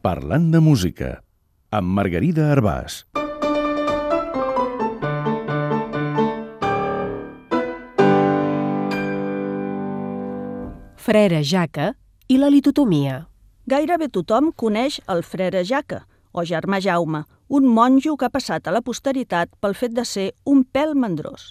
Parlant de música, amb Margarida Arbàs. Frere Jaca i la litotomia. Gairebé tothom coneix el frere Jaca, o germà Jaume, un monjo que ha passat a la posteritat pel fet de ser un pèl mandrós.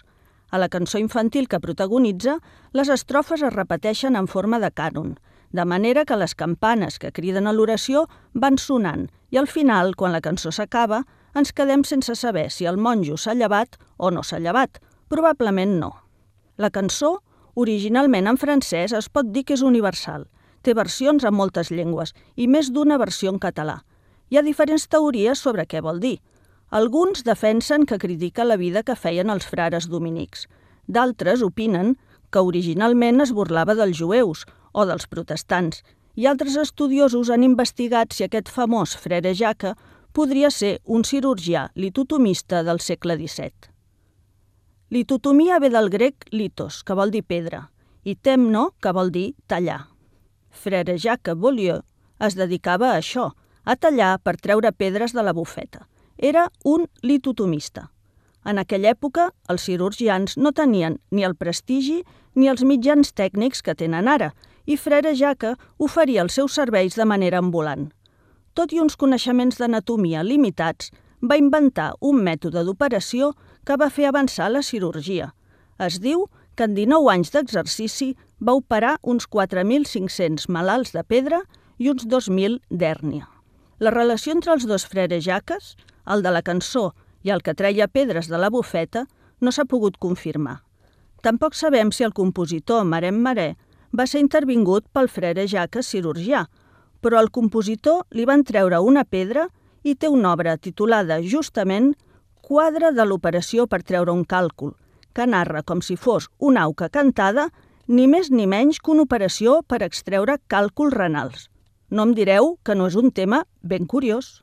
A la cançó infantil que protagonitza, les estrofes es repeteixen en forma de cànon, de manera que les campanes que criden a l'oració van sonant i al final, quan la cançó s'acaba, ens quedem sense saber si el monjo s'ha llevat o no s'ha llevat. Probablement no. La cançó, originalment en francès, es pot dir que és universal. Té versions en moltes llengües i més d'una versió en català. Hi ha diferents teories sobre què vol dir. Alguns defensen que critica la vida que feien els frares dominics. D'altres opinen que originalment es burlava dels jueus o dels protestants, i altres estudiosos han investigat si aquest famós frere Jaca podria ser un cirurgià litotomista del segle XVII. Litotomia ve del grec litos, que vol dir pedra, i temno, que vol dir tallar. Frere Jacques Beaulieu es dedicava a això, a tallar per treure pedres de la bufeta. Era un litotomista. En aquella època, els cirurgians no tenien ni el prestigi ni els mitjans tècnics que tenen ara, i Frere Jaca oferia els seus serveis de manera ambulant. Tot i uns coneixements d'anatomia limitats, va inventar un mètode d'operació que va fer avançar la cirurgia. Es diu que en 19 anys d'exercici va operar uns 4.500 malalts de pedra i uns 2.000 d'hèrnia. La relació entre els dos freres jaques, el de la cançó i el que treia pedres de la bufeta, no s'ha pogut confirmar. Tampoc sabem si el compositor Marem Marè va ser intervingut pel frere Jacques cirurgià, però al compositor li van treure una pedra i té una obra titulada justament Quadre de l'operació per treure un càlcul, que narra com si fos una auca cantada, ni més ni menys que una operació per extreure càlculs renals. No em direu que no és un tema ben curiós.